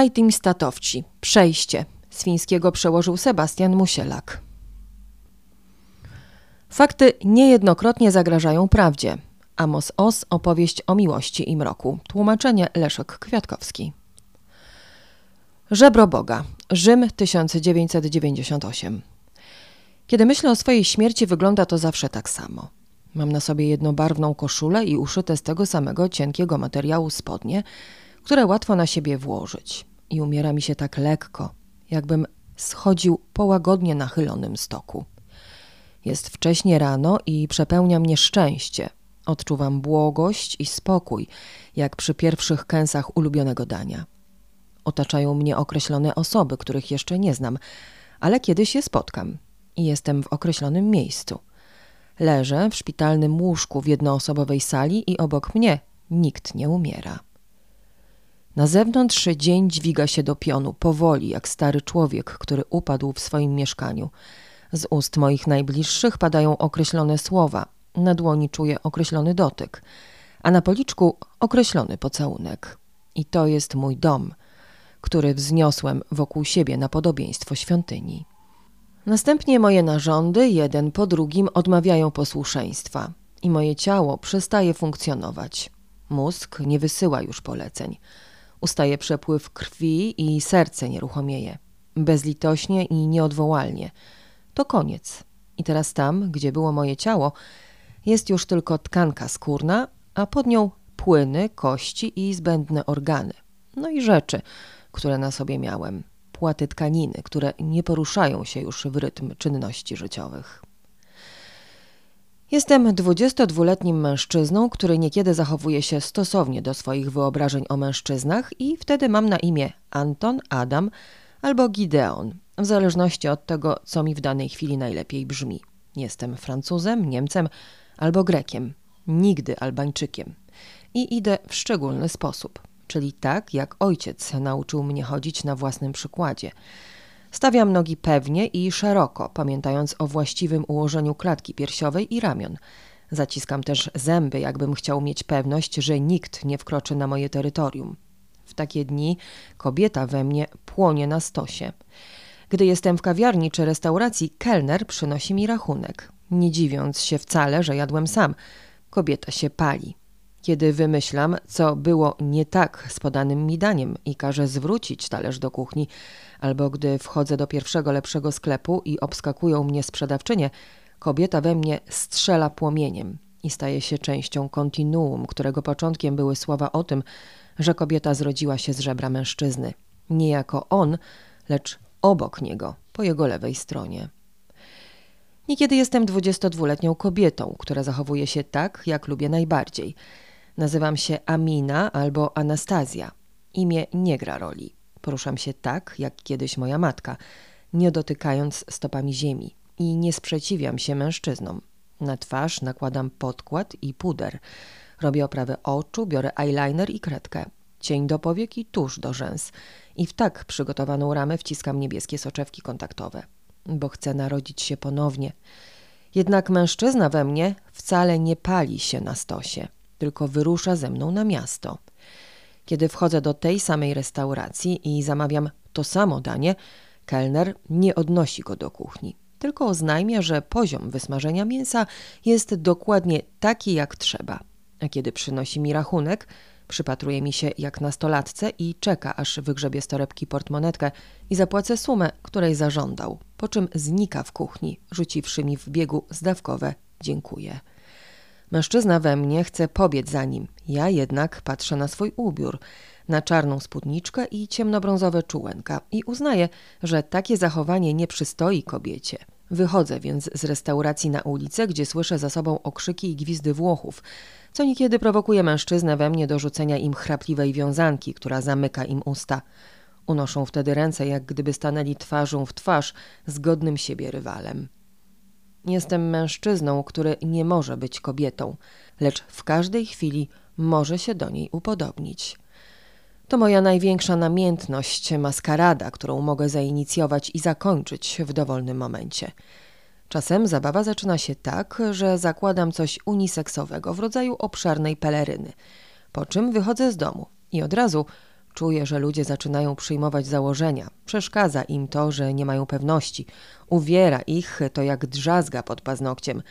Bajtim statowci. Przejście. Z fińskiego przełożył Sebastian Musielak. Fakty niejednokrotnie zagrażają prawdzie. Amos Os opowieść o miłości i mroku. Tłumaczenie Leszek Kwiatkowski. Żebro Boga. Rzym 1998. Kiedy myślę o swojej śmierci, wygląda to zawsze tak samo. Mam na sobie jednobarwną koszulę i uszyte z tego samego cienkiego materiału spodnie, które łatwo na siebie włożyć. I umiera mi się tak lekko, jakbym schodził po łagodnie nachylonym stoku. Jest wcześnie rano i przepełnia mnie szczęście. Odczuwam błogość i spokój, jak przy pierwszych kęsach ulubionego dania. Otaczają mnie określone osoby, których jeszcze nie znam, ale kiedyś je spotkam i jestem w określonym miejscu. Leżę w szpitalnym łóżku w jednoosobowej sali i obok mnie nikt nie umiera. Na zewnątrz dzień dźwiga się do pionu, powoli, jak stary człowiek, który upadł w swoim mieszkaniu. Z ust moich najbliższych padają określone słowa, na dłoni czuję określony dotyk, a na policzku określony pocałunek. I to jest mój dom, który wzniosłem wokół siebie na podobieństwo świątyni. Następnie moje narządy, jeden po drugim, odmawiają posłuszeństwa i moje ciało przestaje funkcjonować. Mózg nie wysyła już poleceń. Ustaje przepływ krwi i serce nieruchomieje. Bezlitośnie i nieodwołalnie. To koniec. I teraz tam, gdzie było moje ciało, jest już tylko tkanka skórna, a pod nią płyny, kości i zbędne organy. No i rzeczy, które na sobie miałem. Płaty tkaniny, które nie poruszają się już w rytm czynności życiowych. Jestem 22-letnim mężczyzną, który niekiedy zachowuje się stosownie do swoich wyobrażeń o mężczyznach i wtedy mam na imię Anton, Adam albo Gideon, w zależności od tego, co mi w danej chwili najlepiej brzmi. Jestem Francuzem, Niemcem albo Grekiem, nigdy Albańczykiem. I idę w szczególny sposób, czyli tak, jak ojciec nauczył mnie chodzić na własnym przykładzie. Stawiam nogi pewnie i szeroko, pamiętając o właściwym ułożeniu klatki piersiowej i ramion. Zaciskam też zęby, jakbym chciał mieć pewność, że nikt nie wkroczy na moje terytorium. W takie dni kobieta we mnie płonie na stosie. Gdy jestem w kawiarni czy restauracji, kelner przynosi mi rachunek, nie dziwiąc się wcale, że jadłem sam. Kobieta się pali. Kiedy wymyślam, co było nie tak z podanym mi daniem i każę zwrócić talerz do kuchni, albo gdy wchodzę do pierwszego lepszego sklepu i obskakują mnie sprzedawczynie, kobieta we mnie strzela płomieniem i staje się częścią kontinuum, którego początkiem były słowa o tym, że kobieta zrodziła się z żebra mężczyzny. Nie jako on, lecz obok niego, po jego lewej stronie. Niekiedy jestem 22-letnią kobietą, która zachowuje się tak, jak lubię najbardziej. Nazywam się Amina albo Anastazja. Imię nie gra roli. Poruszam się tak, jak kiedyś moja matka, nie dotykając stopami ziemi i nie sprzeciwiam się mężczyznom. Na twarz nakładam podkład i puder. Robię oprawę oczu, biorę eyeliner i kredkę, cień do powiek i tusz do rzęs. I w tak przygotowaną ramę wciskam niebieskie soczewki kontaktowe, bo chcę narodzić się ponownie. Jednak mężczyzna we mnie wcale nie pali się na stosie, tylko wyrusza ze mną na miasto. Kiedy wchodzę do tej samej restauracji i zamawiam to samo danie, kelner nie odnosi go do kuchni, tylko oznajmia, że poziom wysmażenia mięsa jest dokładnie taki jak trzeba. A kiedy przynosi mi rachunek, przypatruje mi się jak nastolatce i czeka, aż wygrzebie z torebki portmonetkę i zapłacę sumę, której zażądał, po czym znika w kuchni, rzuciwszy mi w biegu zdawkowe dziękuję. Mężczyzna we mnie chce pobiec za nim. Ja jednak patrzę na swój ubiór, na czarną spódniczkę i ciemnobrązowe czułenka i uznaję, że takie zachowanie nie przystoi kobiecie. Wychodzę więc z restauracji na ulicę, gdzie słyszę za sobą okrzyki i gwizdy Włochów, co niekiedy prowokuje mężczyznę we mnie do rzucenia im chrapliwej wiązanki, która zamyka im usta. Unoszą wtedy ręce, jak gdyby stanęli twarzą w twarz z godnym siebie rywalem. Jestem mężczyzną, który nie może być kobietą, lecz w każdej chwili może się do niej upodobnić. To moja największa namiętność, maskarada, którą mogę zainicjować i zakończyć w dowolnym momencie. Czasem zabawa zaczyna się tak, że zakładam coś uniseksowego w rodzaju obszarnej peleryny, po czym wychodzę z domu i od razu Czuję, że ludzie zaczynają przyjmować założenia. Przeszkadza im to, że nie mają pewności. Uwiera ich to jak drzazga pod paznokciem.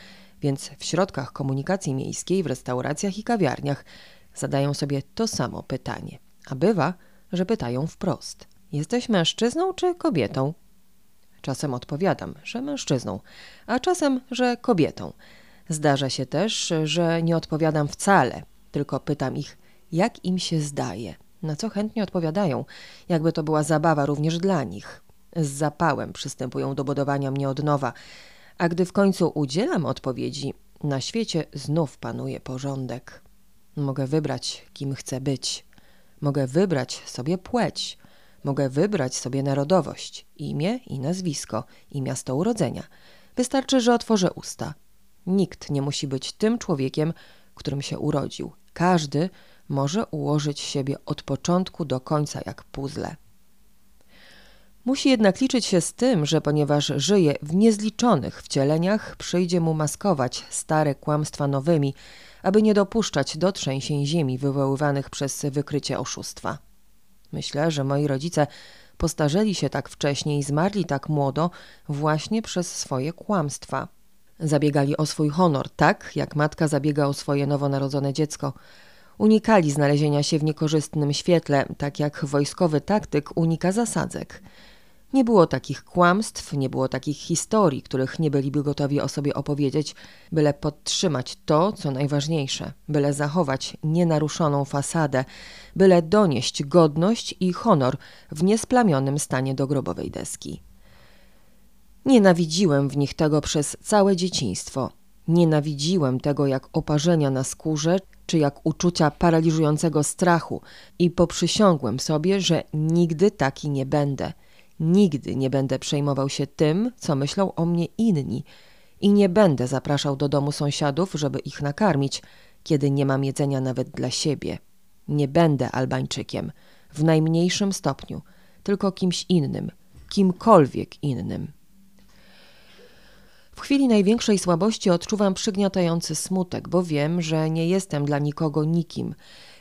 Więc w środkach komunikacji miejskiej, w restauracjach i kawiarniach zadają sobie to samo pytanie. A bywa, że pytają wprost: Jesteś mężczyzną czy kobietą? Czasem odpowiadam, że mężczyzną, a czasem, że kobietą. Zdarza się też, że nie odpowiadam wcale, tylko pytam ich, jak im się zdaje, na co chętnie odpowiadają, jakby to była zabawa również dla nich. Z zapałem przystępują do budowania mnie od nowa, a gdy w końcu udzielam odpowiedzi, na świecie znów panuje porządek. Mogę wybrać, kim chcę być. Mogę wybrać sobie płeć. Mogę wybrać sobie narodowość, imię i nazwisko i miasto urodzenia. Wystarczy, że otworzę usta. Nikt nie musi być tym człowiekiem, którym się urodził. Każdy może ułożyć siebie od początku do końca jak puzzle. Musi jednak liczyć się z tym, że ponieważ żyje w niezliczonych wcieleniach, przyjdzie mu maskować stare kłamstwa nowymi, aby nie dopuszczać do trzęsień ziemi wywoływanych przez wykrycie oszustwa. Myślę, że moi rodzice postarzeli się tak wcześnie i zmarli tak młodo właśnie przez swoje kłamstwa. Zabiegali o swój honor, tak jak matka zabiega o swoje nowonarodzone dziecko. Unikali znalezienia się w niekorzystnym świetle, tak jak wojskowy taktyk unika zasadzek. Nie było takich kłamstw, nie było takich historii, których nie byliby gotowi o sobie opowiedzieć, byle podtrzymać to, co najważniejsze, byle zachować nienaruszoną fasadę, byle donieść godność i honor w niesplamionym stanie do grobowej deski. Nienawidziłem w nich tego przez całe dzieciństwo. Nienawidziłem tego jak oparzenia na skórze, czy jak uczucia paraliżującego strachu i poprzysiągłem sobie, że nigdy taki nie będę – Nigdy nie będę przejmował się tym, co myślą o mnie inni i nie będę zapraszał do domu sąsiadów, żeby ich nakarmić, kiedy nie mam jedzenia nawet dla siebie. Nie będę Albańczykiem, w najmniejszym stopniu, tylko kimś innym, kimkolwiek innym. W chwili największej słabości odczuwam przygniatający smutek, bo wiem, że nie jestem dla nikogo nikim,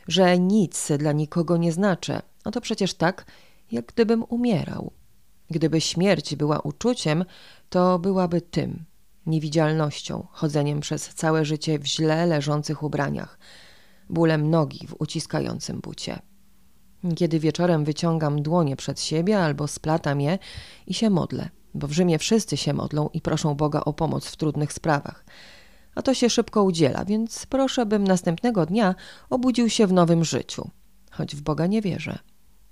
że nic dla nikogo nie znaczę. No to przecież tak, jak gdybym umierał. Gdyby śmierć była uczuciem, to byłaby tym niewidzialnością, chodzeniem przez całe życie w źle leżących ubraniach, bólem nogi w uciskającym bucie. Kiedy wieczorem wyciągam dłonie przed siebie albo splatam je i się modlę, bo w Rzymie wszyscy się modlą i proszą Boga o pomoc w trudnych sprawach. A to się szybko udziela, więc proszę, bym następnego dnia obudził się w nowym życiu, choć w Boga nie wierzę.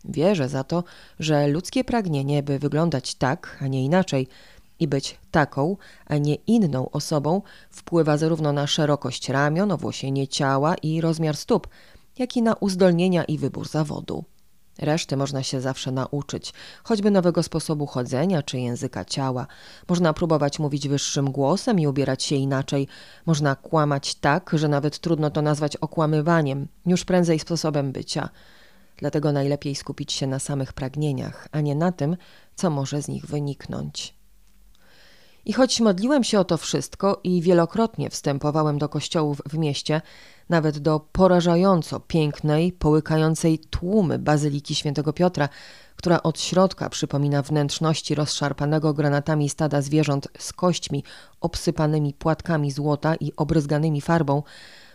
Wierzę za to, że ludzkie pragnienie, by wyglądać tak, a nie inaczej, i być taką, a nie inną osobą, wpływa zarówno na szerokość ramion, owłosienie ciała i rozmiar stóp, jak i na uzdolnienia i wybór zawodu. Reszty można się zawsze nauczyć, choćby nowego sposobu chodzenia czy języka ciała. Można próbować mówić wyższym głosem i ubierać się inaczej. Można kłamać tak, że nawet trudno to nazwać okłamywaniem, już prędzej sposobem bycia. Dlatego najlepiej skupić się na samych pragnieniach, a nie na tym, co może z nich wyniknąć. I choć modliłem się o to wszystko i wielokrotnie wstępowałem do kościołów w mieście, nawet do porażająco pięknej, połykającej tłumy Bazyliki Świętego Piotra, która od środka przypomina wnętrzności rozszarpanego granatami stada zwierząt z kośćmi obsypanymi płatkami złota i obryzganymi farbą,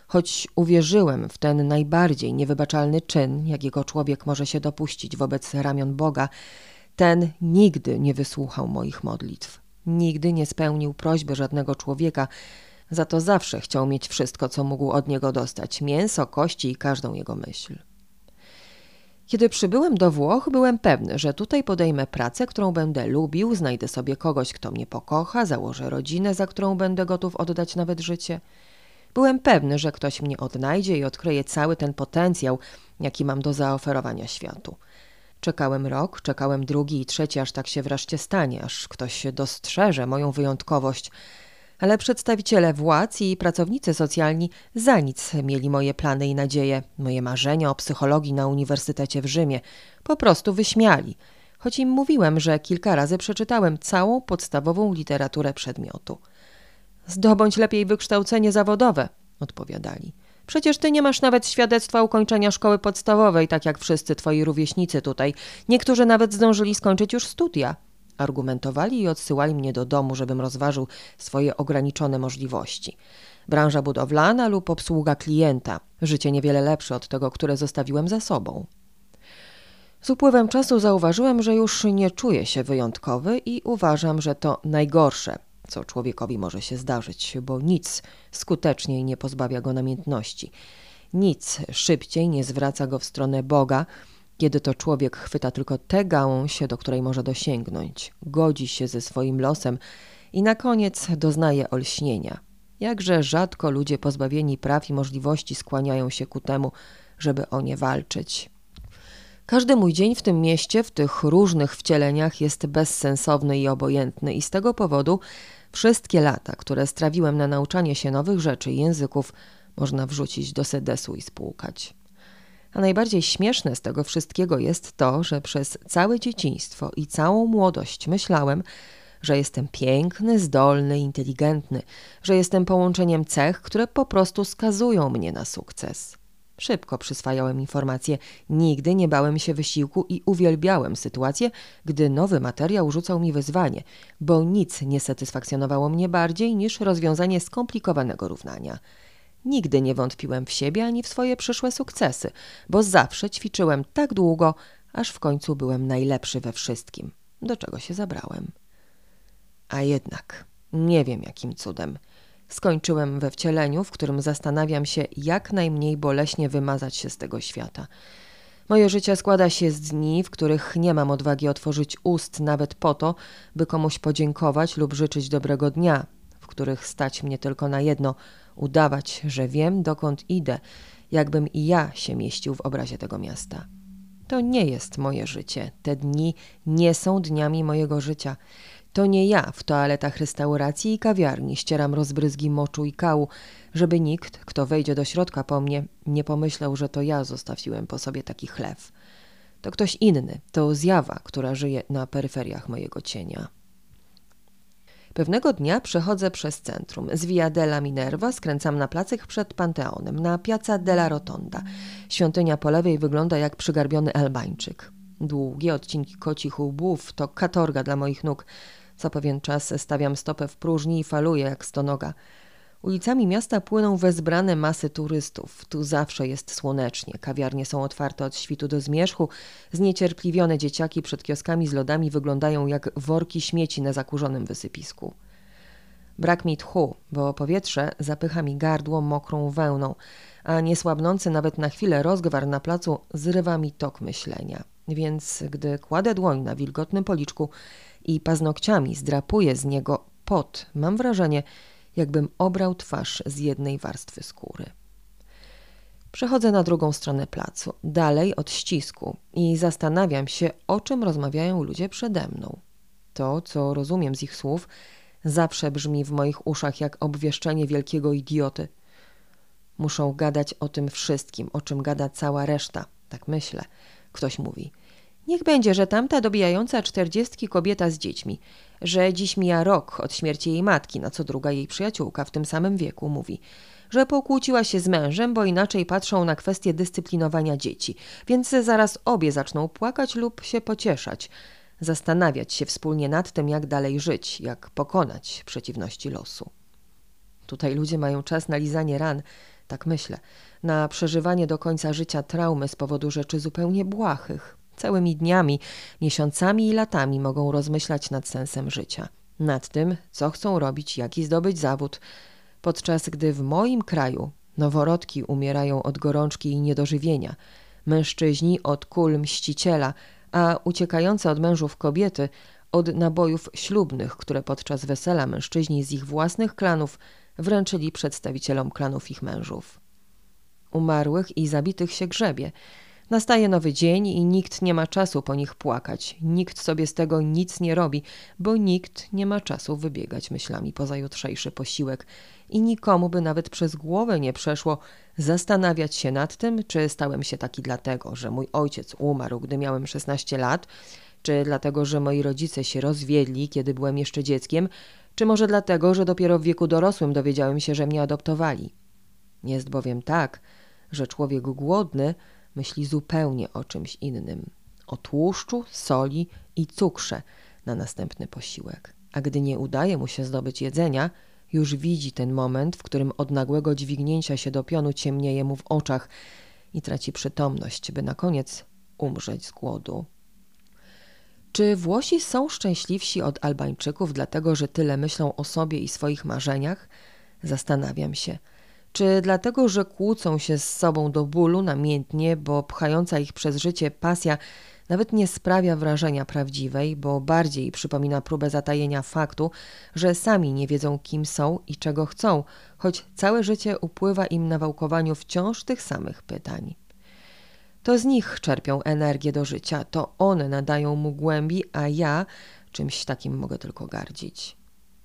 choć uwierzyłem w ten najbardziej niewybaczalny czyn, jakiego człowiek może się dopuścić wobec ramion Boga, ten nigdy nie wysłuchał moich modlitw, nigdy nie spełnił prośby żadnego człowieka, za to zawsze chciał mieć wszystko, co mógł od niego dostać mięso, kości i każdą jego myśl. Kiedy przybyłem do Włoch, byłem pewny, że tutaj podejmę pracę, którą będę lubił, znajdę sobie kogoś, kto mnie pokocha, założę rodzinę, za którą będę gotów oddać nawet życie – Byłem pewny, że ktoś mnie odnajdzie i odkryje cały ten potencjał, jaki mam do zaoferowania światu. Czekałem rok, czekałem drugi i trzeci, aż tak się wreszcie stanie, aż ktoś dostrzeże moją wyjątkowość. Ale przedstawiciele władz i pracownicy socjalni za nic mieli moje plany i nadzieje, moje marzenia o psychologii na Uniwersytecie w Rzymie. Po prostu wyśmiali, choć im mówiłem, że kilka razy przeczytałem całą podstawową literaturę przedmiotu. Zdobądź lepiej wykształcenie zawodowe, odpowiadali. Przecież ty nie masz nawet świadectwa ukończenia szkoły podstawowej, tak jak wszyscy twoi rówieśnicy tutaj. Niektórzy nawet zdążyli skończyć już studia. Argumentowali i odsyłali mnie do domu, żebym rozważył swoje ograniczone możliwości. Branża budowlana lub obsługa klienta. Życie niewiele lepsze od tego, które zostawiłem za sobą. Z upływem czasu zauważyłem, że już nie czuję się wyjątkowy i uważam, że to najgorsze, co człowiekowi może się zdarzyć, bo nic skuteczniej nie pozbawia go namiętności. Nic szybciej nie zwraca go w stronę Boga, kiedy to człowiek chwyta tylko tę gałąź, do której może dosięgnąć, godzi się ze swoim losem i na koniec doznaje olśnienia. Jakże rzadko ludzie pozbawieni praw i możliwości skłaniają się ku temu, żeby o nie walczyć. Każdy mój dzień w tym mieście, w tych różnych wcieleniach jest bezsensowny i obojętny i z tego powodu wszystkie lata, które strawiłem na nauczanie się nowych rzeczy i języków, można wrzucić do sedesu i spłukać. A najbardziej śmieszne z tego wszystkiego jest to, że przez całe dzieciństwo i całą młodość myślałem, że jestem piękny, zdolny, inteligentny, że jestem połączeniem cech, które po prostu skazują mnie na sukces. Szybko przyswajałem informacje, nigdy nie bałem się wysiłku i uwielbiałem sytuację, gdy nowy materiał rzucał mi wyzwanie, bo nic nie satysfakcjonowało mnie bardziej niż rozwiązanie skomplikowanego równania. Nigdy nie wątpiłem w siebie ani w swoje przyszłe sukcesy, bo zawsze ćwiczyłem tak długo, aż w końcu byłem najlepszy we wszystkim, do czego się zabrałem. A jednak nie wiem jakim cudem. Skończyłem we wcieleniu, w którym zastanawiam się, jak najmniej boleśnie wymazać się z tego świata. Moje życie składa się z dni, w których nie mam odwagi otworzyć ust nawet po to, by komuś podziękować lub życzyć dobrego dnia, w których stać mnie tylko na jedno udawać, że wiem, dokąd idę, jakbym i ja się mieścił w obrazie tego miasta. To nie jest moje życie. Te dni nie są dniami mojego życia. To nie ja w toaletach restauracji i kawiarni ścieram rozbryzgi moczu i kału, żeby nikt, kto wejdzie do środka po mnie, nie pomyślał, że to ja zostawiłem po sobie taki chlew. To ktoś inny, to zjawa, która żyje na peryferiach mojego cienia. Pewnego dnia przechodzę przez centrum. Z Via della Minerva skręcam na placyk przed Panteonem, na Piazza della Rotonda. Świątynia po lewej wygląda jak przygarbiony Albańczyk. Długie odcinki kocich łbów to katorga dla moich nóg. Co pewien czas stawiam stopę w próżni i faluję jak stonoga. Ulicami miasta płyną wezbrane masy turystów. Tu zawsze jest słonecznie. Kawiarnie są otwarte od świtu do zmierzchu. Zniecierpliwione dzieciaki przed kioskami z lodami wyglądają jak worki śmieci na zakurzonym wysypisku. Brak mi tchu, bo powietrze zapycha mi gardło mokrą wełną, a niesłabnący nawet na chwilę rozgwar na placu zrywa mi tok myślenia. Więc gdy kładę dłoń na wilgotnym policzku i paznokciami zdrapuję z niego pot, mam wrażenie, jakbym obrał twarz z jednej warstwy skóry. Przechodzę na drugą stronę placu, dalej od ścisku i zastanawiam się, o czym rozmawiają ludzie przede mną. To, co rozumiem z ich słów, zawsze brzmi w moich uszach jak obwieszczenie wielkiego idioty. Muszą gadać o tym wszystkim, o czym gada cała reszta, tak myślę. Ktoś mówi – Niech będzie, że tamta dobijająca czterdziestki kobieta z dziećmi, że dziś mija rok od śmierci jej matki, na co druga jej przyjaciółka w tym samym wieku mówi, że pokłóciła się z mężem, bo inaczej patrzą na kwestię dyscyplinowania dzieci, więc zaraz obie zaczną płakać lub się pocieszać, zastanawiać się wspólnie nad tym, jak dalej żyć, jak pokonać przeciwności losu. Tutaj ludzie mają czas na lizanie ran, tak myślę, na przeżywanie do końca życia traumy z powodu rzeczy zupełnie błahych, Całymi dniami, miesiącami i latami mogą rozmyślać nad sensem życia, nad tym, co chcą robić, jaki zdobyć zawód, podczas gdy w moim kraju noworodki umierają od gorączki i niedożywienia, mężczyźni od kul mściciela, a uciekające od mężów kobiety od nabojów ślubnych, które podczas wesela mężczyźni z ich własnych klanów wręczyli przedstawicielom klanów ich mężów. Umarłych i zabitych się grzebie – Nastaje nowy dzień i nikt nie ma czasu po nich płakać. Nikt sobie z tego nic nie robi, bo nikt nie ma czasu wybiegać myślami poza jutrzejszy posiłek i nikomu by nawet przez głowę nie przeszło zastanawiać się nad tym, czy stałem się taki dlatego, że mój ojciec umarł, gdy miałem 16 lat, czy dlatego, że moi rodzice się rozwiedli, kiedy byłem jeszcze dzieckiem, czy może dlatego, że dopiero w wieku dorosłym dowiedziałem się, że mnie adoptowali. Jest bowiem tak, że człowiek głodny myśli zupełnie o czymś innym o tłuszczu, soli i cukrze na następny posiłek. A gdy nie udaje mu się zdobyć jedzenia, już widzi ten moment, w którym od nagłego dźwignięcia się do pionu ciemnieje mu w oczach i traci przytomność, by na koniec umrzeć z głodu. Czy Włosi są szczęśliwsi od Albańczyków, dlatego że tyle myślą o sobie i swoich marzeniach? Zastanawiam się. Czy dlatego, że kłócą się z sobą do bólu namiętnie, bo pchająca ich przez życie pasja nawet nie sprawia wrażenia prawdziwej, bo bardziej przypomina próbę zatajenia faktu, że sami nie wiedzą, kim są i czego chcą, choć całe życie upływa im na wałkowaniu wciąż tych samych pytań. To z nich czerpią energię do życia, to one nadają mu głębi, a ja czymś takim mogę tylko gardzić.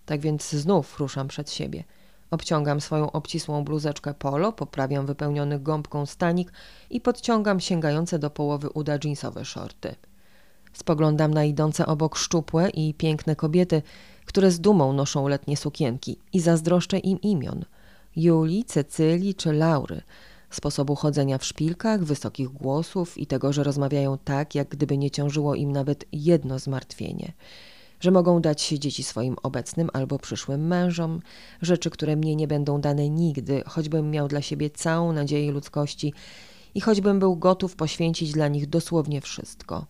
Tak więc znów ruszam przed siebie – Obciągam swoją obcisłą bluzeczkę polo, poprawiam wypełniony gąbką stanik i podciągam sięgające do połowy uda dżinsowe shorty. Spoglądam na idące obok szczupłe i piękne kobiety, które z dumą noszą letnie sukienki i zazdroszczę im imion. Julii, Cecylii czy Laury, sposobu chodzenia w szpilkach, wysokich głosów i tego, że rozmawiają tak, jak gdyby nie ciążyło im nawet jedno zmartwienie – że mogą dać dzieci swoim obecnym albo przyszłym mężom, rzeczy, które mnie nie będą dane nigdy, choćbym miał dla siebie całą nadzieję ludzkości i choćbym był gotów poświęcić dla nich dosłownie wszystko.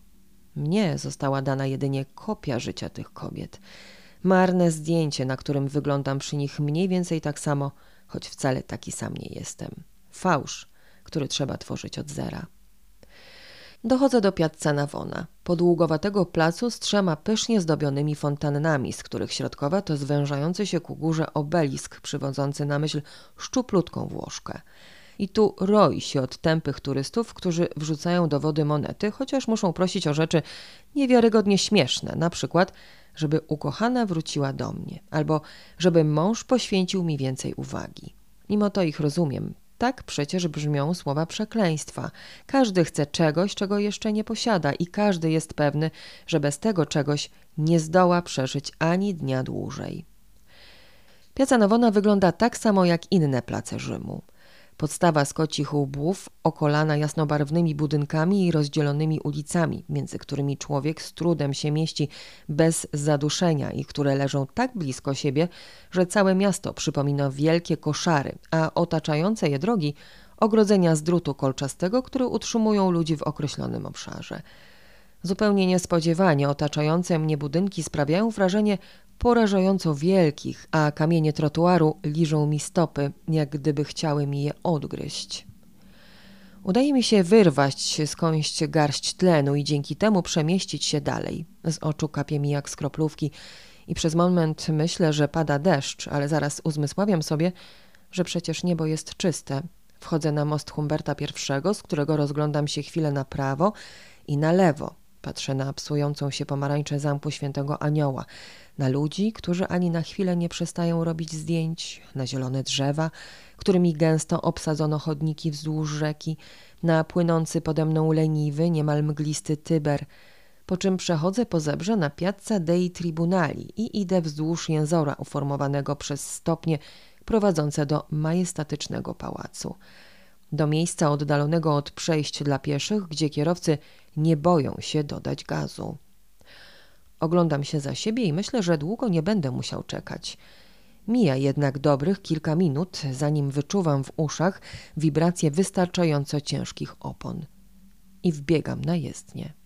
Mnie została dana jedynie kopia życia tych kobiet. Marne zdjęcie, na którym wyglądam przy nich mniej więcej tak samo, choć wcale taki sam nie jestem. Fałsz, który trzeba tworzyć od zera. Dochodzę do Piazza Navona, podługowatego placu z trzema pysznie zdobionymi fontannami, z których środkowa to zwężający się ku górze obelisk przywodzący na myśl szczuplutką Włoszkę. I tu roi się od tępych turystów, którzy wrzucają do wody monety, chociaż muszą prosić o rzeczy niewiarygodnie śmieszne, na przykład, żeby ukochana wróciła do mnie, albo żeby mąż poświęcił mi więcej uwagi. Mimo to ich rozumiem, tak przecież brzmią słowa przekleństwa. Każdy chce czegoś, czego jeszcze nie posiada, i każdy jest pewny, że bez tego czegoś nie zdoła przeżyć ani dnia dłużej. Piazza Nowona wygląda tak samo jak inne place Rzymu. Podstawa z kocich łbów, okolana jasnobarwnymi budynkami i rozdzielonymi ulicami, między którymi człowiek z trudem się mieści bez zaduszenia i które leżą tak blisko siebie, że całe miasto przypomina wielkie koszary, a otaczające je drogi ogrodzenia z drutu kolczastego, które utrzymują ludzi w określonym obszarze. Zupełnie niespodziewanie otaczające mnie budynki sprawiają wrażenie porażająco wielkich, a kamienie trotuaru liżą mi stopy, jak gdyby chciały mi je odgryźć. Udaje mi się wyrwać skądś garść tlenu i dzięki temu przemieścić się dalej. Z oczu kapie mi jak skroplówki i przez moment myślę, że pada deszcz, ale zaraz uzmysławiam sobie, że przecież niebo jest czyste. Wchodzę na most Humberta I, z którego rozglądam się chwilę na prawo i na lewo. Patrzę na psującą się pomarańczę zamku świętego anioła, na ludzi, którzy ani na chwilę nie przestają robić zdjęć, na zielone drzewa, którymi gęsto obsadzono chodniki wzdłuż rzeki, na płynący pode mną leniwy, niemal mglisty Tyber, po czym przechodzę po zebrze na Piazza dei Tribunali i idę wzdłuż jęzora uformowanego przez stopnie prowadzące do majestatycznego pałacu. Do miejsca oddalonego od przejść dla pieszych, gdzie kierowcy nie boją się dodać gazu. Oglądam się za siebie i myślę, że długo nie będę musiał czekać. Mija jednak dobrych kilka minut, zanim wyczuwam w uszach wibracje wystarczająco ciężkich opon. I wbiegam na jezdnię.